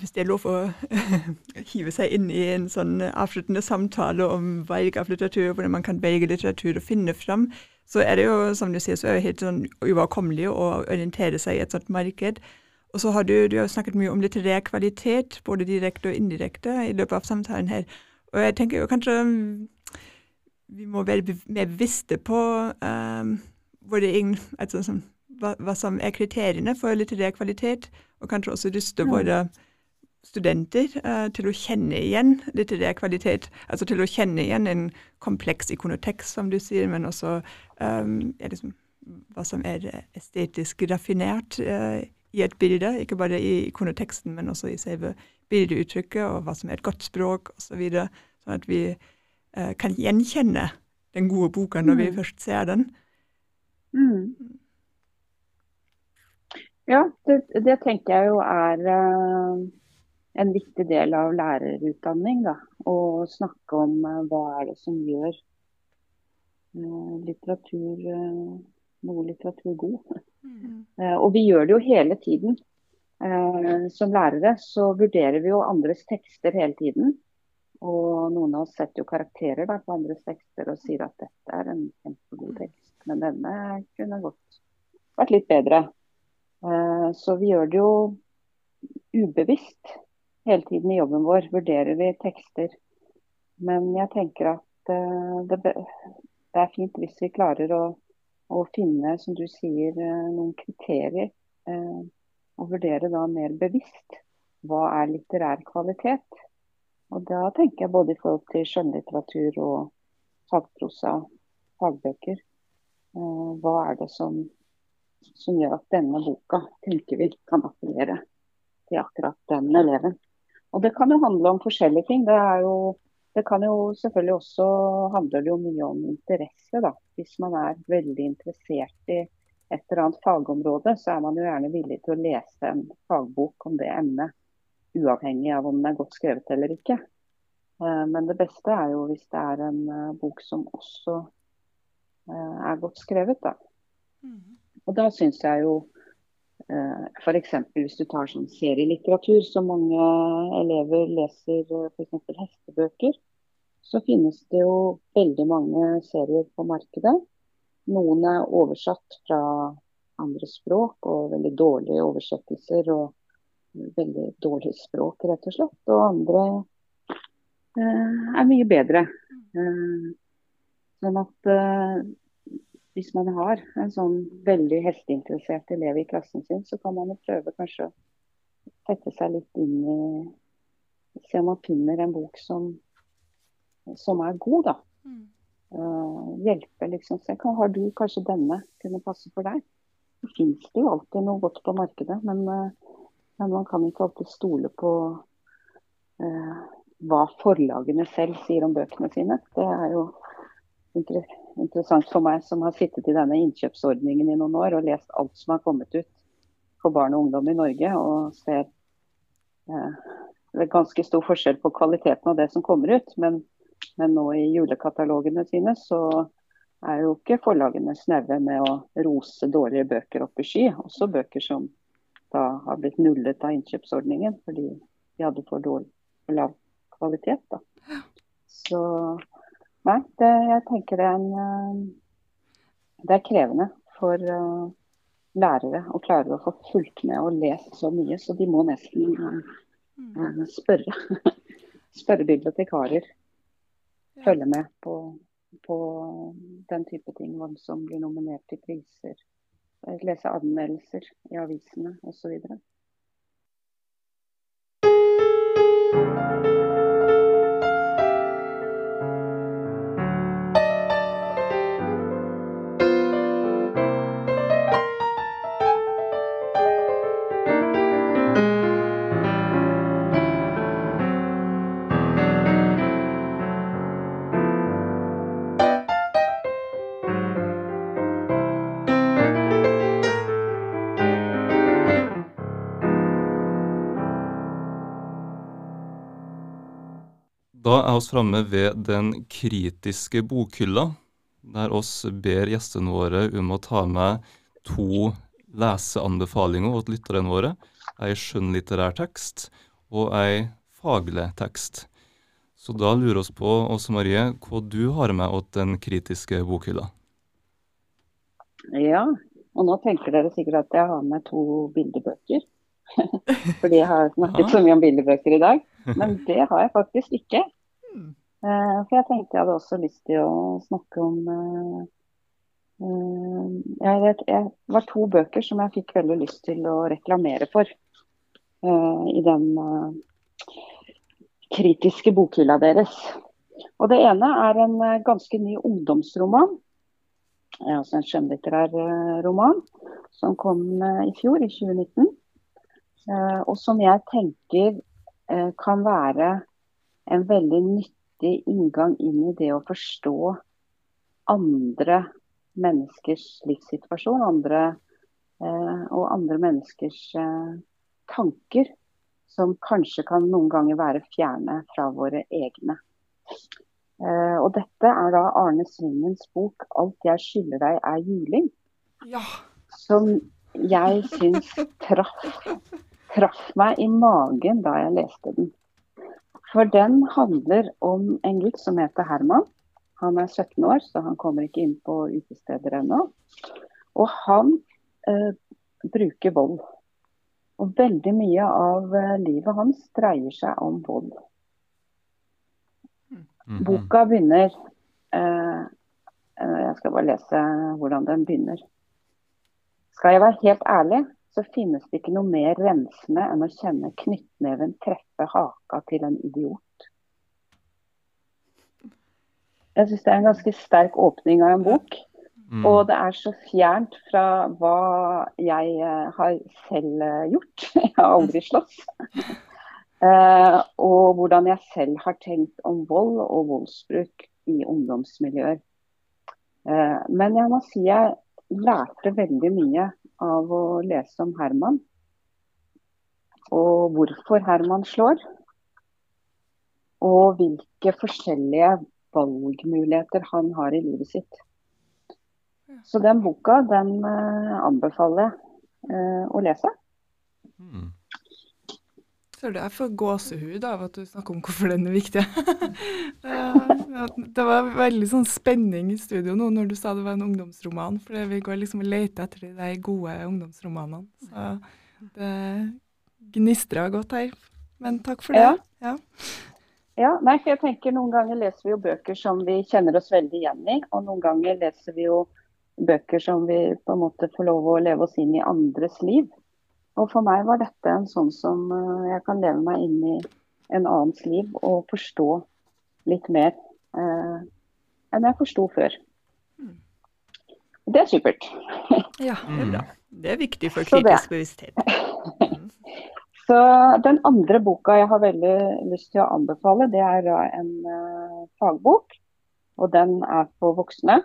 Hvis det er lov å [laughs] hive seg inn i en sånn avsluttende samtale om valg av litteratur, hvordan man kan velge litteratur og finne fram, så er det jo som du sier, så er det helt sånn uoverkommelig å orientere seg i et sånt marked. Og så har du, du har snakket mye om litterær kvalitet, både direkte og indirekte, i løpet av samtalen her. Og jeg tenker jo kanskje um, vi må være mer bevisste på um, egen, altså, som, hva, hva, som er kriteriene for litterær kvalitet, og kanskje også ruste våre studenter uh, til å kjenne igjen litterær kvalitet. Altså til å kjenne igjen en kompleks ikonotekst, som du sier, men også um, liksom, hva som er estetisk raffinert uh, i et bilde. Ikke bare i ikonoteksten, men også i selve bildeuttrykket, og hva som er et godt språk osv. Så videre, sånn at vi eh, kan gjenkjenne den gode boka når mm. vi først ser den. Mm. Ja, det, det, tenker jeg jo er uh, en viktig del av lærerutdanning. Da. Å snakke om uh, hva er det som gjør uh, litteratur, noe litteratur god. Mm. og vi gjør det jo hele tiden. Eh, som lærere så vurderer vi jo andres tekster hele tiden. Og noen av oss setter jo karakterer på andres tekster og sier at dette er en kjempegod tekst, men denne kunne godt vært litt bedre. Eh, så vi gjør det jo ubevisst hele tiden i jobben vår, vurderer vi tekster. Men jeg tenker at eh, det er fint hvis vi klarer å, å finne, som du sier, noen kriterier og vurdere da mer bevisst hva er litterær kvalitet. Og da tenker jeg både i forhold til skjønnlitteratur og fagprosa, fagbøker. Eh, hva er det som, som, gjør at denne boka tenker vi kan appellere til akkurat den eleven. Og det kan jo handle om forskjellige ting. Det, er jo, det kan jo selvfølgelig også handle jo mye om interesse. da. Hvis man er veldig interessert i et eller annet fagområde, så er man jo gjerne villig til å lese en fagbok om det emnet. Uavhengig av om den er godt skrevet eller ikke. Eh, men det beste er jo hvis det er en eh, bok som også eh, er godt skrevet. Da. Mm. Og da syns jeg jo F.eks. hvis du tar sånn serielitteratur, så mange elever leser f.eks. hestebøker, så finnes det jo veldig mange serier på markedet. Noen er oversatt fra andre språk og veldig dårlige oversettelser og veldig dårlig språk, rett og slett. Og andre uh, er mye bedre. Uh, sånn at hvis man har en sånn veldig hesteinteressert elev i klassen sin, så kan man jo prøve kanskje å sette seg litt inn i Se om man finner en bok som, som er god, da. Mm. Uh, hjelpe, liksom. Se, har du kanskje denne kunne passe for deg? Det fins jo alltid noe godt på markedet, men, uh, men man kan ikke alltid stole på uh, hva forlagene selv sier om bøkene sine. Det er jo interessant for meg som har sittet i denne innkjøpsordningen i noen år og lest alt som har kommet ut for barn og ungdom i Norge, og ser eh, det er ganske stor forskjell på kvaliteten av det som kommer ut. Men, men nå i julekatalogene sine så er jo ikke forlagene snaue med å rose dårlige bøker opp i sky. Også bøker som da har blitt nullet av innkjøpsordningen fordi de hadde for dårlig for lav kvalitet. Da. Så Nei, det, jeg tenker det er, en, eh, det er krevende for uh, lærere å klare å få fulgt med og lest så mye, så de må nesten uh, spørre. [laughs] spørre bibliotekarer. Følge med på, på, den type ting, hvem som blir nominert til priser. Lese anmeldelser i avisene osv. Da er vi framme ved den kritiske bokhylla, der oss ber gjestene våre om å ta med to leseanbefalinger til lytterne våre. Ei skjønnlitterær tekst og ei faglig tekst. Så da lurer vi på, Åse Marie, hva du har med til den kritiske bokhylla? Ja, og nå tenker dere sikkert at jeg har med to bildebøker. [laughs] Fordi jeg har snakket så mye om bildebøker i dag. Men det har jeg faktisk ikke. Uh, for jeg tenkte jeg hadde også lyst til å snakke om uh, uh, jeg, vet, jeg, var to bøker som jeg fikk veldig lyst til å reklamere for i den kritiske bokhylla deres. Og Det ene er en ganske ny ungdomsroman. Altså en skjønnlitterær roman som kom i fjor, i 2019. Og som jeg tenker kan være en veldig nyttig inngang inn i det å forstå andre menneskers livssituasjon andre, eh, og andre menneskers eh, tanker, som kanskje kan noen ganger være fjerne fra våre egne. Eh, og dette er da Arne Svingens bok 'Alt jeg skylder deg er juling'. Ja. Som jeg syns traff, traff meg i magen da jeg leste den. For den handler om en gutt som heter Herman. Han er 17 år, så han kommer ikke inn på utesteder ennå. Og han eh, bruker vold. Og veldig mye av eh, livet hans dreier seg om vold. -hmm. Boka begynner eh, eh, Jeg skal bare lese hvordan den begynner. Skal jeg være helt ærlig, så finnes det ikke noe mer rensende enn å kjenne knyttneven treffe haka til en idiot. Jeg syns det er en ganske sterk åpning av en bok. Mm. Og det er så fjernt fra hva jeg uh, har selv uh, gjort. [laughs] jeg har aldri slåss. uh, [laughs] og hvordan jeg selv har tenkt om vold og voldsbruk i ungdomsmiljøer. men jeg må si jeg lærte veldig mye av å lese om Herman. Og hvorfor Herman slår. Og hvilke forskjellige valgmuligheter han har i livet sitt. Så den boka den uh, anbefaler jeg. uh, å lese. Mm. Så jeg får gåsehud av at du snakker om hvorfor den er viktig. [laughs] det var veldig sånn spenning i studio nå når du sa det var en ungdomsroman, for vi går liksom og leter etter de gode ungdomsromanene. Så det gnistrer godt her. Men takk for det. Ja. ja. Ja, nei, for jeg tenker Noen ganger leser vi jo bøker som vi kjenner oss veldig igjen i, og noen ganger leser vi jo bøker som vi på en måte får lov å leve oss inn i andres liv. Og For meg var dette en sånn som uh, jeg kan leve meg inn i en annens liv og forstå litt mer eh, enn jeg forsto før. Mm. Det er supert. [laughs] ja, det er bra. Det er viktig for kritisk bevissthet. [laughs] Så Den andre boka jeg har veldig lyst til å anbefale, det er en uh, fagbok. Og den er for voksne.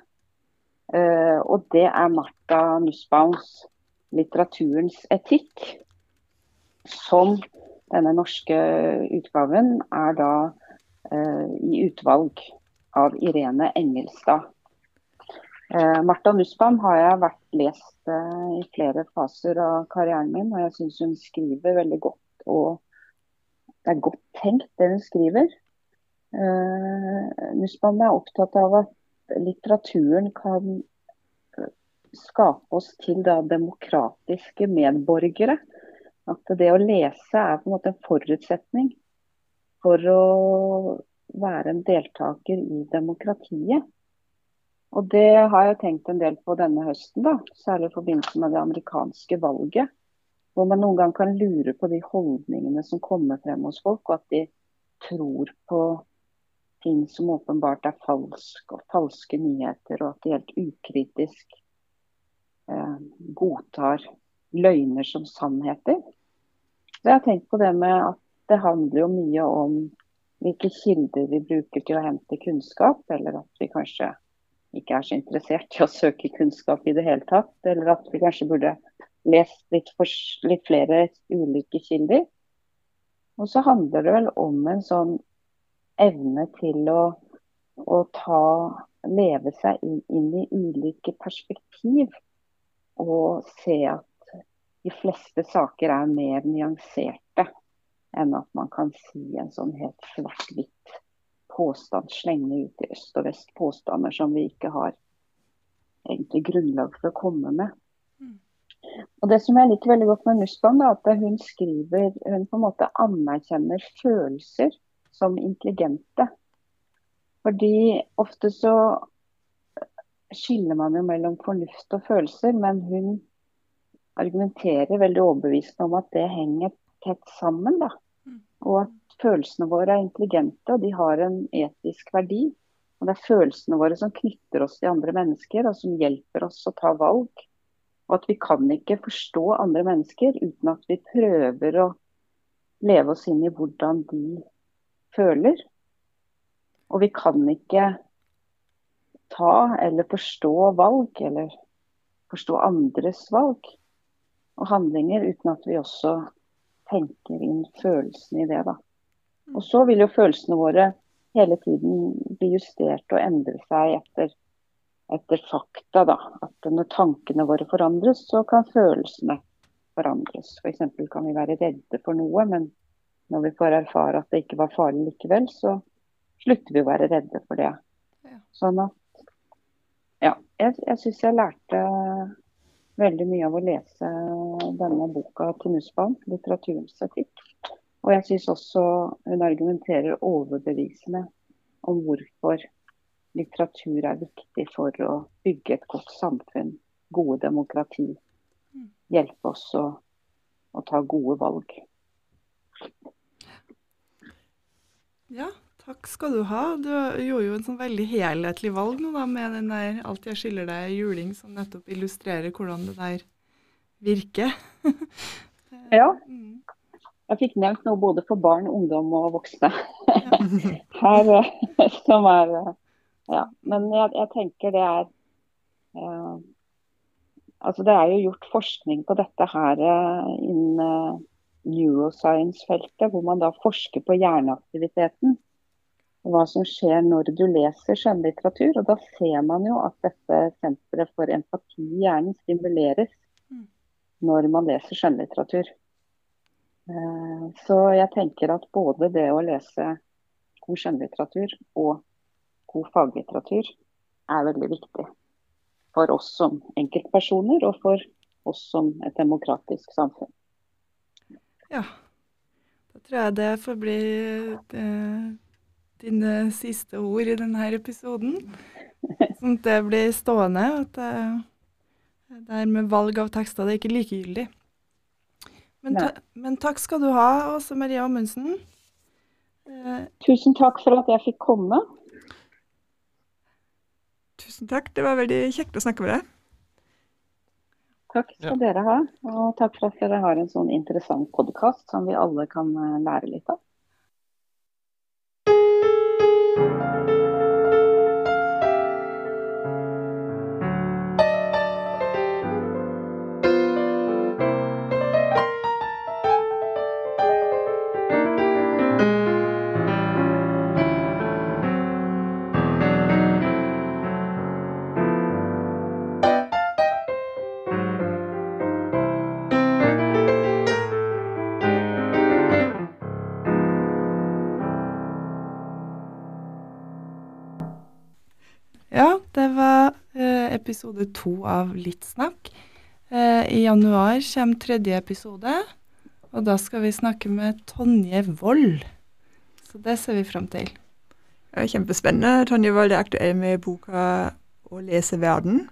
Uh, og det er Martha Nussbaums 'Litteraturens etikk'. Som denne norske utgaven er da eh, i utvalg av Irene Engelstad. Eh, Martha Nussbaum har jeg vært lest eh, i flere faser av karrieren min, og jeg syns hun skriver veldig godt. Og det er godt tenkt, det hun skriver. Eh, Nussbaum er opptatt av at litteraturen kan skape oss til da, demokratiske medborgere. At det å lese er på en måte en forutsetning for å være en deltaker i demokratiet. Og Det har jeg tenkt en del på denne høsten, da, særlig i forbindelse med det amerikanske valget. Hvor man noen gang kan lure på de holdningene som kommer frem hos folk, og at de tror på ting som åpenbart er falsk, og falske nyheter, og at de helt ukritisk godtar løgner som sannheter. Så jeg har tenkt på det med at det handler jo mye om hvilke kilder vi bruker til å hente kunnskap, eller at vi kanskje ikke er så interessert i å søke kunnskap i det hele tatt. Eller at vi kanskje burde lest litt, for, litt flere ulike kilder. Og så handler det vel om en sånn evne til å, å ta, leve seg inn, inn, i ulike perspektiv. Og se at de fleste saker er mer nyanserte enn at man kan si en sånn helt svart-hvitt påstand, slenge ut i øst og vest påstander som vi ikke har egentlig grunnlag for å komme med. Mm. Og Det som jeg liker veldig godt med Nussbaum, er at hun skriver Hun på en måte anerkjenner følelser som intelligente. Fordi ofte så skiller man jo mellom fornuft og følelser, men hun argumenterer veldig overbevisende om at det henger tett sammen. da. Mm. Og at følelsene våre er intelligente, og de har en etisk verdi. Og det er følelsene våre som knytter oss til andre mennesker, og som hjelper oss å ta valg. Og at vi kan ikke forstå andre mennesker uten at vi prøver å leve oss inn i hvordan de føler. Og vi kan ikke ta eller forstå valg, eller forstå andres valg og handlinger, uten at vi også tenker inn følelsene i det. da. Og så vil jo følelsene våre hele tiden bli justert og endre seg etter, etter fakta. da. At når tankene våre forandres, så kan følelsene forandres. F.eks. For kan vi være redde for noe, men når vi får erfare at det ikke var farlig likevel, så slutter vi å være redde for det. Sånn at Ja. Jeg, jeg syns jeg lærte veldig mye av å lese denne boka til Nussbaum, 'Litteraturens etikk'. Og jeg syns også hun argumenterer overbevisende om hvorfor litteratur er viktig for å bygge et godt samfunn, gode demokrati. Hjelpe oss å, å ta gode valg. Ja, takk skal du ha. Du gjorde jo en sånn veldig helhetlig valg nå da, med den der 'Alt jeg skylder deg' juling, som nettopp illustrerer hvordan det der virker. [laughs] ja. Mm. Jeg fikk nevnt noe både for barn, ungdom og voksne. [laughs] [laughs] Her, eh, som er eh, Ja. Men jeg, jeg tenker det er uh, Altså det er jo gjort forskning på dette her innen neuroscience-feltet, hvor man da forsker på hjerneaktiviteten. Hva som skjer når du leser skjønnlitteratur. Og da ser man jo at dette senteret for empati i hjernen stimuleres når man leser skjønnlitteratur. Eh, så jeg tenker at både det å lese god skjønnlitteratur og god faglitteratur er veldig viktig for oss som enkeltpersoner og for oss som et demokratisk samfunn. Ja, da tror jeg det får bli eh, dine siste ord i denne episoden. Sånn at det blir stående. At det, det her med valg av tekster det er ikke likegyldig. Men, ta, men takk skal du ha, Åse Maria Amundsen. Eh, Tusen takk for at jeg fikk komme. Tusen takk. Det var veldig kjekt å snakke med deg. Takk skal ja. dere ha. Og takk for at dere har en sånn interessant podkast som vi alle kan eh, lære litt av. you episode to av Litt snakk. Eh, I januar kommer tredje episode, og da skal vi snakke med Tonje Wold. Så det ser vi fram til. Ja, kjempespennende. Tonje Wold er aktuell med boka 'Å lese verden'.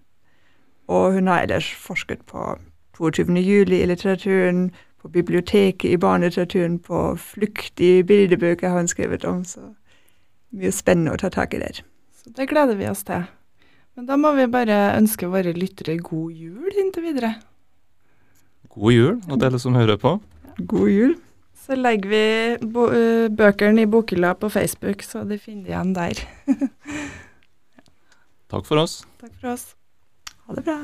Og hun har ellers forsket på 22. juli i litteraturen, på biblioteket i barnelitteraturen, på flukt i bildebøker har hun skrevet om. Så mye spennende å ta tak i der. Så det gleder vi oss til. Men da må vi bare ønske våre lyttere god jul inntil videre. God jul, og dere som hører på. God jul. Så legger vi eh, bøkene i bokhylla på Facebook, så de finner igjen der. Takk for oss. Takk for oss. Ha det bra.